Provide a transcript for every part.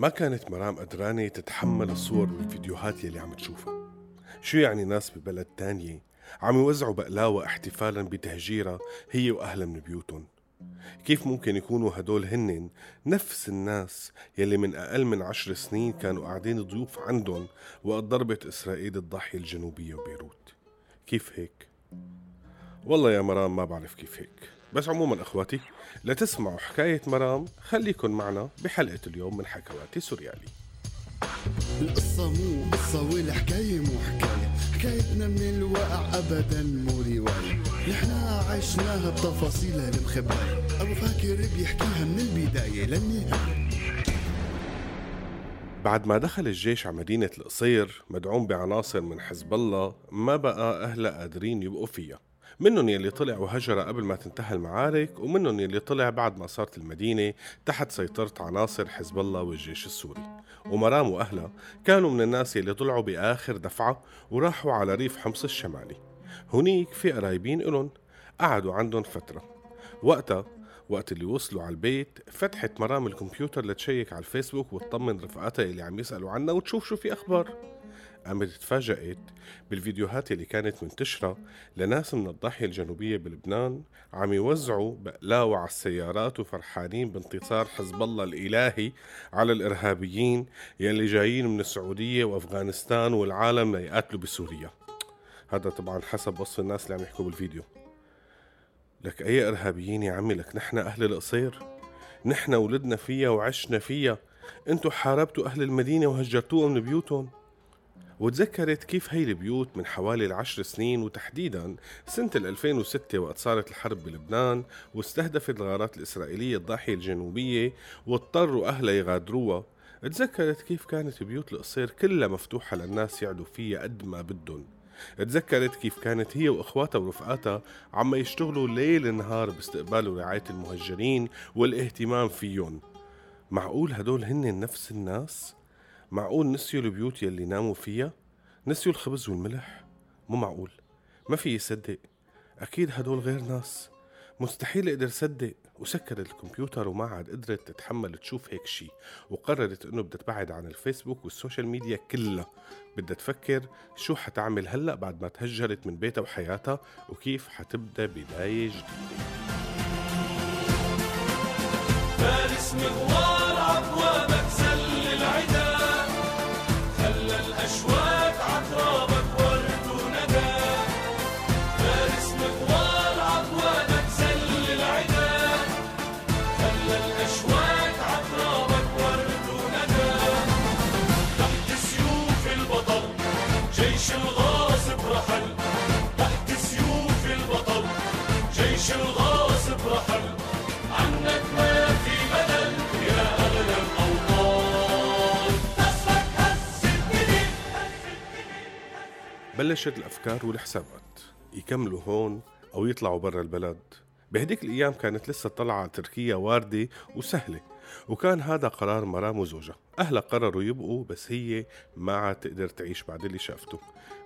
ما كانت مرام قدرانة تتحمل الصور والفيديوهات يلي عم تشوفها. شو يعني ناس ببلد تانية عم يوزعوا بقلاوة احتفالا بتهجيرها هي وأهلها من بيوتهم؟ كيف ممكن يكونوا هدول هن نفس الناس يلي من أقل من عشر سنين كانوا قاعدين ضيوف عندهم وقت ضربت إسرائيل الضاحية الجنوبية وبيروت كيف هيك؟ والله يا مرام ما بعرف كيف هيك. بس عموما أخواتي لتسمعوا حكاية مرام خليكن معنا بحلقة اليوم من حكواتي سوريالي. القصة مو قصة والحكاية مو حكاية حكايتنا من الواقع أبدا مو رواية. نحنا عشناها بتفاصيلها المخبأة أبو فاكر بيحكيها من البداية للنهاية. بعد ما دخل الجيش على مدينة القصير مدعوم بعناصر من حزب الله ما بقى أهلها قادرين يبقوا فيها. منهم يلي طلع وهجر قبل ما تنتهي المعارك ومنهم يلي طلع بعد ما صارت المدينة تحت سيطرة عناصر حزب الله والجيش السوري. ومرام وأهلها كانوا من الناس يلي طلعوا بآخر دفعة وراحوا على ريف حمص الشمالي. هنيك في قرايبين إلهم قعدوا عندهم فترة. وقتها وقت اللي وصلوا على البيت فتحت مرام الكمبيوتر لتشيك على الفيسبوك وتطمن رفقاتها اللي عم يسألوا عنها وتشوف شو في أخبار. قامت تفاجأت بالفيديوهات اللي كانت منتشرة لناس من الضاحية الجنوبية بلبنان عم يوزعوا بقلاوة على السيارات وفرحانين بانتصار حزب الله الإلهي على الإرهابيين يلي جايين من السعودية وأفغانستان والعالم ليقاتلوا بسوريا. هذا طبعا حسب وصف الناس اللي عم يحكوا بالفيديو. لك أي إرهابيين يا عمي؟ لك نحن أهل القصير. نحن ولدنا فيها وعشنا فيها. انتو حاربتوا أهل المدينة وهجرتوهم من بيوتهم. وتذكرت كيف هي البيوت من حوالي العشر سنين وتحديدا سنة 2006 وقت صارت الحرب بلبنان واستهدفت الغارات الإسرائيلية الضاحية الجنوبية واضطروا أهلها يغادروها. تذكرت كيف كانت بيوت القصير كلها مفتوحة للناس يعدوا فيها قد ما بدهم. تذكرت كيف كانت هي وأخواتها ورفقاتها عم يشتغلوا ليل نهار باستقبال ورعاية المهجرين والاهتمام فيهم. معقول هدول هن نفس الناس؟ معقول نسيوا البيوت يلي ناموا فيها؟ نسيوا الخبز والملح؟ مو معقول. ما في يصدق. أكيد هدول غير ناس. مستحيل أقدر صدق. وسكرت الكمبيوتر وما عاد قدرت تتحمل تشوف هيك شي. وقررت إنه بدها تبعد عن الفيسبوك وال social media كلها. بدها تفكر شو حتعمل هلأ بعد ما تهجرت من بيتها وحياتها؟ وكيف حتبدأ بداية جديدة؟ بلشت الأفكار والحسابات يكملوا هون أو يطلعوا برا البلد. بهديك الأيام كانت لسه طلعة تركيا واردة وسهلة. وكان هذا قرار مرام وزوجها. أهلها قرروا يبقوا بس هي ما عاد تقدر تعيش بعد اللي شافته.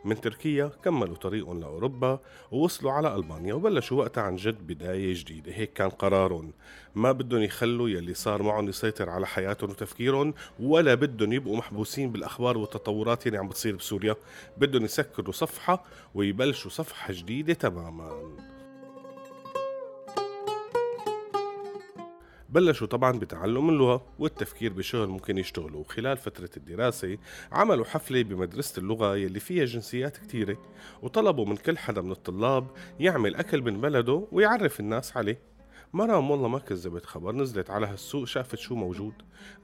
من تركيا كملوا طريقهم لأوروبا ووصلوا على ألبانيا وبلشوا وقتها عن جد بداية جديدة. هيك كان قرارهم. ما بدهم يخلوا يلي صار معهم يسيطر على حياتهم وتفكيرهم ولا بدهم يبقوا محبوسين بالأخبار والتطورات اللي عم بتصير بسوريا. بدهم يسكروا صفحة ويبلشوا صفحة جديدة تماماً. بلشوا طبعا بتعلم اللغة والتفكير بشغل ممكن يشتغلوا. وخلال فترة الدراسة عملوا حفلة بمدرسة اللغة يلي فيها جنسيات كتيرة وطلبوا من كل حدا من الطلاب يعمل أكل من بلده ويعرف الناس عليه. مرام والله ما كذبت خبر نزلت على هالسوق شافت شو موجود.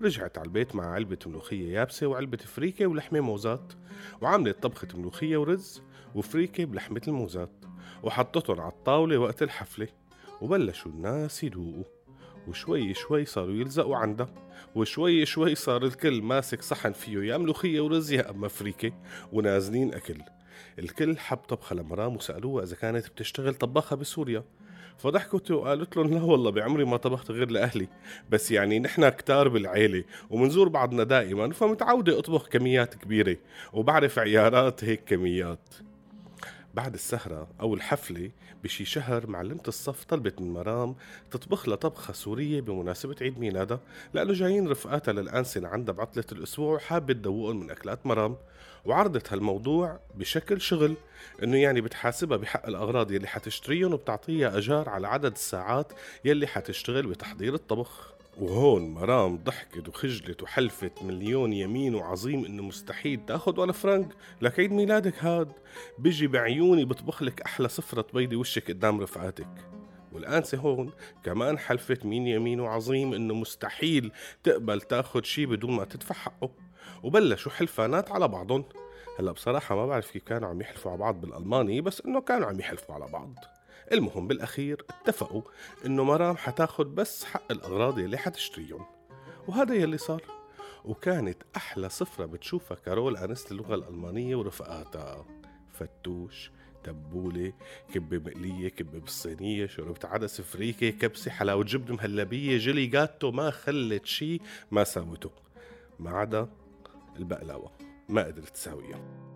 رجعت على البيت مع علبة ملوخية يابسة وعلبة فريكة ولحمة موزات. وعملت طبخة ملوخية ورز وفريكة بلحمة الموزات. وحطتهم على الطاولة وقت الحفلة. وبلشوا الناس يدوقوا. وشوي شوي صاروا يلزقوا عندها وشوي شوي صار الكل ماسك صحن فيه يا ملوخية ورز يا أما فريكة ونازلين أكل. الكل حب طبخة لمرام وسألوها إذا كانت بتشتغل طباخة بسوريا. فضحكت وقالت لهم لا والله بعمري ما طبخت غير لأهلي بس يعني نحن كتار بالعيلة ومنزور بعضنا دائما فمتعودة أطبخ كميات كبيرة وبعرف عيارات هيك كميات. بعد السهرة أو الحفلة بشي شهر معلمة الصف طلبت من مرام تطبخ لها طبخة سورية بمناسبة عيد ميلادها لأنه جايين رفقاتها للأنسة عندها بعطلة الأسبوع وحابة تدوقهم من أكلات مرام. وعرضت هالموضوع بشكل شغل إنه يعني بتحاسبها بحق الأغراض يلي حتشتريهم وبتعطيها أجار على عدد الساعات يلي حتشتغل بتحضير الطبخ. وهون مرام ضحكت وخجلت وحلفت مليون يمين وعظيم إنه مستحيل تأخذ ولا فرنك لك عيد ميلادك هاد. بيجي بعيوني بطبخ لك أحلى صفرة بيضي وشك قدام رفقاتك والآنسة هون كمان حلفت مين يمين وعظيم إنه مستحيل تقبل تأخذ شي بدون ما تدفع حقه. وبلشوا حلفانات على بعضهم. هلا بصراحة ما بعرف كيف كانوا عم يحلفوا على بعض بالألماني بس إنه كانوا عم يحلفوا على بعض. المهم بالأخير اتفقوا إنه مرام حتاخد بس حق الأغراض اللي حتشتريهم. وهذا يلي صار. وكانت أحلى صفرة بتشوفها كارول أنست اللغة الألمانية ورفقاتها. فتوش تبولة كبة مقلية كبة بالصينية شربت عدس فريكة كبسة حلاوة جبن مهلبية جيلي جاتو ما خلت شي ما ساوته. ما عدا البقلاوة ما قدرت تساويها.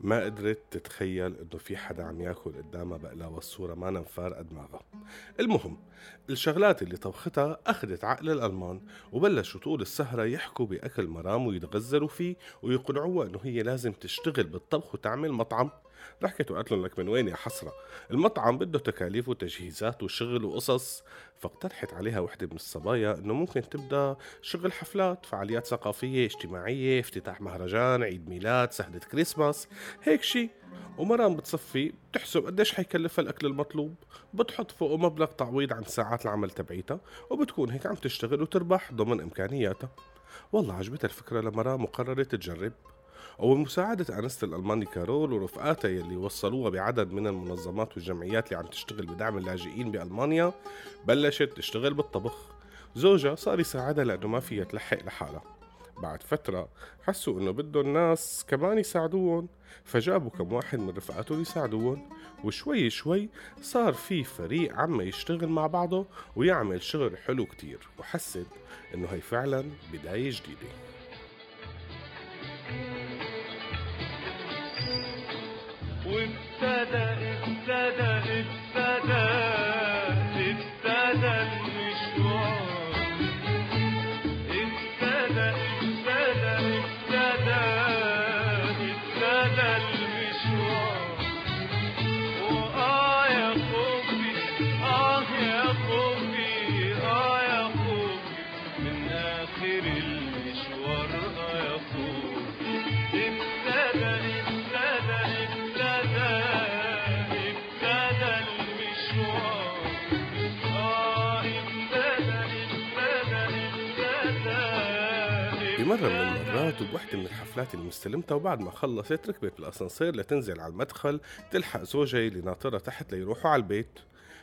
ما قدرت تتخيل إنه في حدا عم ياكل قدامها بقلاوة الصورة ما مفارقة دماغها المهم الشغلات اللي طبختها أخذت عقل الألمان وبلشوا طول السهرة يحكوا بأكل مرام ويتغزلوا فيه ويقنعوها إنه هي لازم تشتغل بالطبخ وتعمل مطعم. ضحكت وقالت لهم لك من وين يا حسرة؟ المطعم بده تكاليف وتجهيزات وشغل وقصص فاقترحت عليها وحدة من الصبايا إنه ممكن تبدأ شغل حفلات فعاليات ثقافية اجتماعية افتتاح مهرجان عيد ميلاد سهرة كريسماس هيك شي. ومرام بتصفي بتحسب قديش حيكلفها الأكل المطلوب. بتحط فوقه مبلغ تعويض عن ساعات العمل تبعيتها وبتكون هيك عم تشتغل وتربح ضمن إمكانياتها. والله عجبتها الفكرة لمرام وقررت تجرب. وبمساعدة أنست الألماني كارول ورفقاتها يلي وصلوها بعدد من المنظمات والجمعيات اللي عم تشتغل بدعم اللاجئين بألمانيا بلشت تشتغل بالطبخ. زوجها صار يساعدها لأنه ما فيها تلحق لحالها. بعد فترة حسوا إنه بدهم ناس كمان يساعدوهم فجابوا كم واحد من رفقاتهم يساعدوهم وشوي شوي صار في فريق عم يشتغل مع بعضه ويعمل شغل حلو كتير وحست إنه هي فعلا بداية جديدة. ابتدى ابتدى بمرة من المرات وبوحدة من الحفلات اللي مستلمتها وبعد ما خلصت ركبت بالأسانسير لتنزل على المدخل تلحق زوجها اللي ناطرها تحت ليروحوا على البيت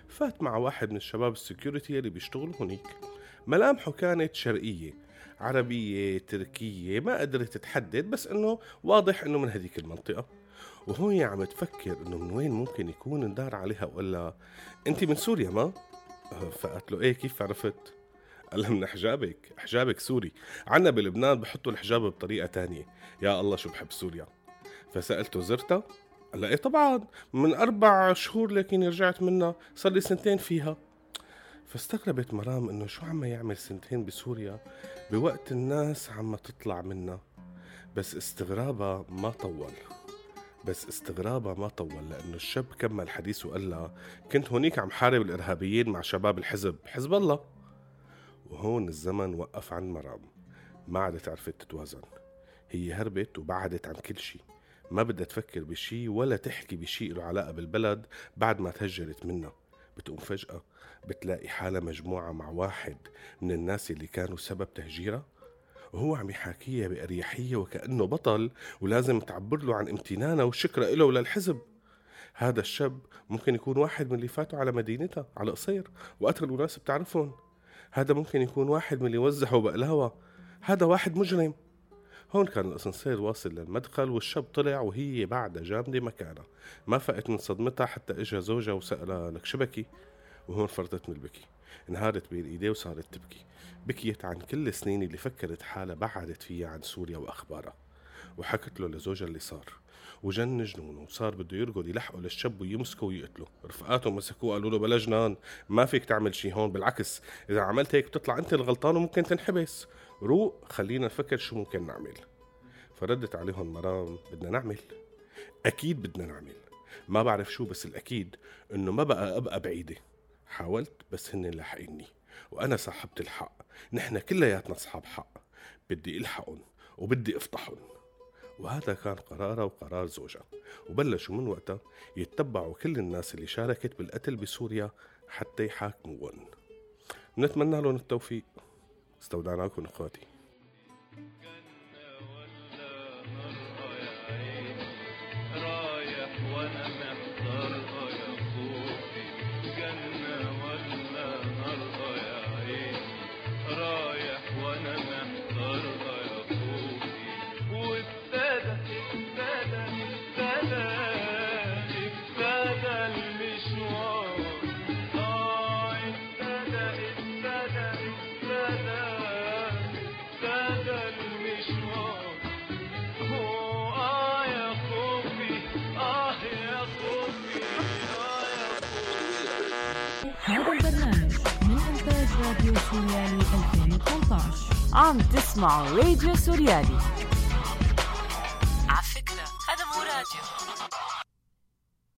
فات مع واحد من الشباب ال security اللي بيشتغلوا هنيك ملامحه كانت شرقية عربية تركية ما قدرت تحدد بس إنه واضح إنه من هذيك المنطقة وهون عم تفكر إنه من وين ممكن يكون اندار عليها وقال انت من سوريا ما؟ فقالت له إيه كيف عرفت؟ قال من حجابك حجابك سوري. عنا بلبنان بحطوا الحجاب بطريقة تانية. يا الله شو بحب سوريا. فسألته زرتها قال إيه طبعا من أربع شهور لكن رجعت منها صار لي سنتين فيها. فاستغربت مرام إنه شو عم يعمل سنتين بسوريا بوقت الناس عم تطلع منها بس استغرابها ما طول. بس استغرابها ما طول لأنه الشاب كمل حديثه وقال لها كنت هونيك عم حارب الإرهابيين مع شباب الحزب حزب الله. وهون الزمن وقف عن مرام. ما عادت عرفت تتوازن. هي هربت وبعدت عن كل شي. ما بدها تفكر بشي ولا تحكي بشي له علاقة بالبلد بعد ما تهجرت منها. بتقوم فجأة بتلاقي حالها مجموعة مع واحد من الناس اللي كانوا سبب تهجيرها. وهو عم يحاكيها بأريحية وكأنه بطل ولازم تعبر له عن امتنانها وشكرها له وللحزب. هذا الشاب ممكن يكون واحد من اللي فاتوا على مدينتها على قصير وقتلوا ناس بتعرفهم. هذا ممكن يكون واحد من اللي وزعوا بقلاوة هذا واحد مجرم. هون كان الأسانسير واصل للمدخل والشاب طلع وهي بعدها جامدة مكانها. ما فقت من صدمتها حتى اجى زوجها وسألها لك شو بكي؟ وهون فرطت من البكي. انهارت بين إيديه وصارت تبكي. بكيت عن كل السنين اللي فكرت حالها بعدت فيها عن سوريا وأخبارها. وحكت له لزوجها اللي صار. وجن جنونه وصار بده يرقد يلحقوا للشاب ويمسكه ويقتله. رفقاته مسكوه قالوا له بلا جنان ما فيك تعمل شي هون بالعكس إذا عملت هيك بتطلع أنت الغلطان وممكن تنحبس. روق خلينا نفكر شو ممكن نعمل. فردت عليهم مرام بدنا نعمل. أكيد بدنا نعمل. ما بعرف شو بس الأكيد إنه ما بقى أبقى بعيدة. حاولت بس هن لاحقيني وأنا صاحبت الحق. نحن كلياتنا أصحاب حق. بدي إلحقهم وبدي افضحهم وهذا كان قرارها وقرار زوجها وبلشوا من وقتها يتبعوا كل الناس اللي شاركت بالقتل بسوريا حتى يحاكموهم نتمنى لهم التوفيق. استودعناكم إخواتي. I'm this small Radio Suriyeli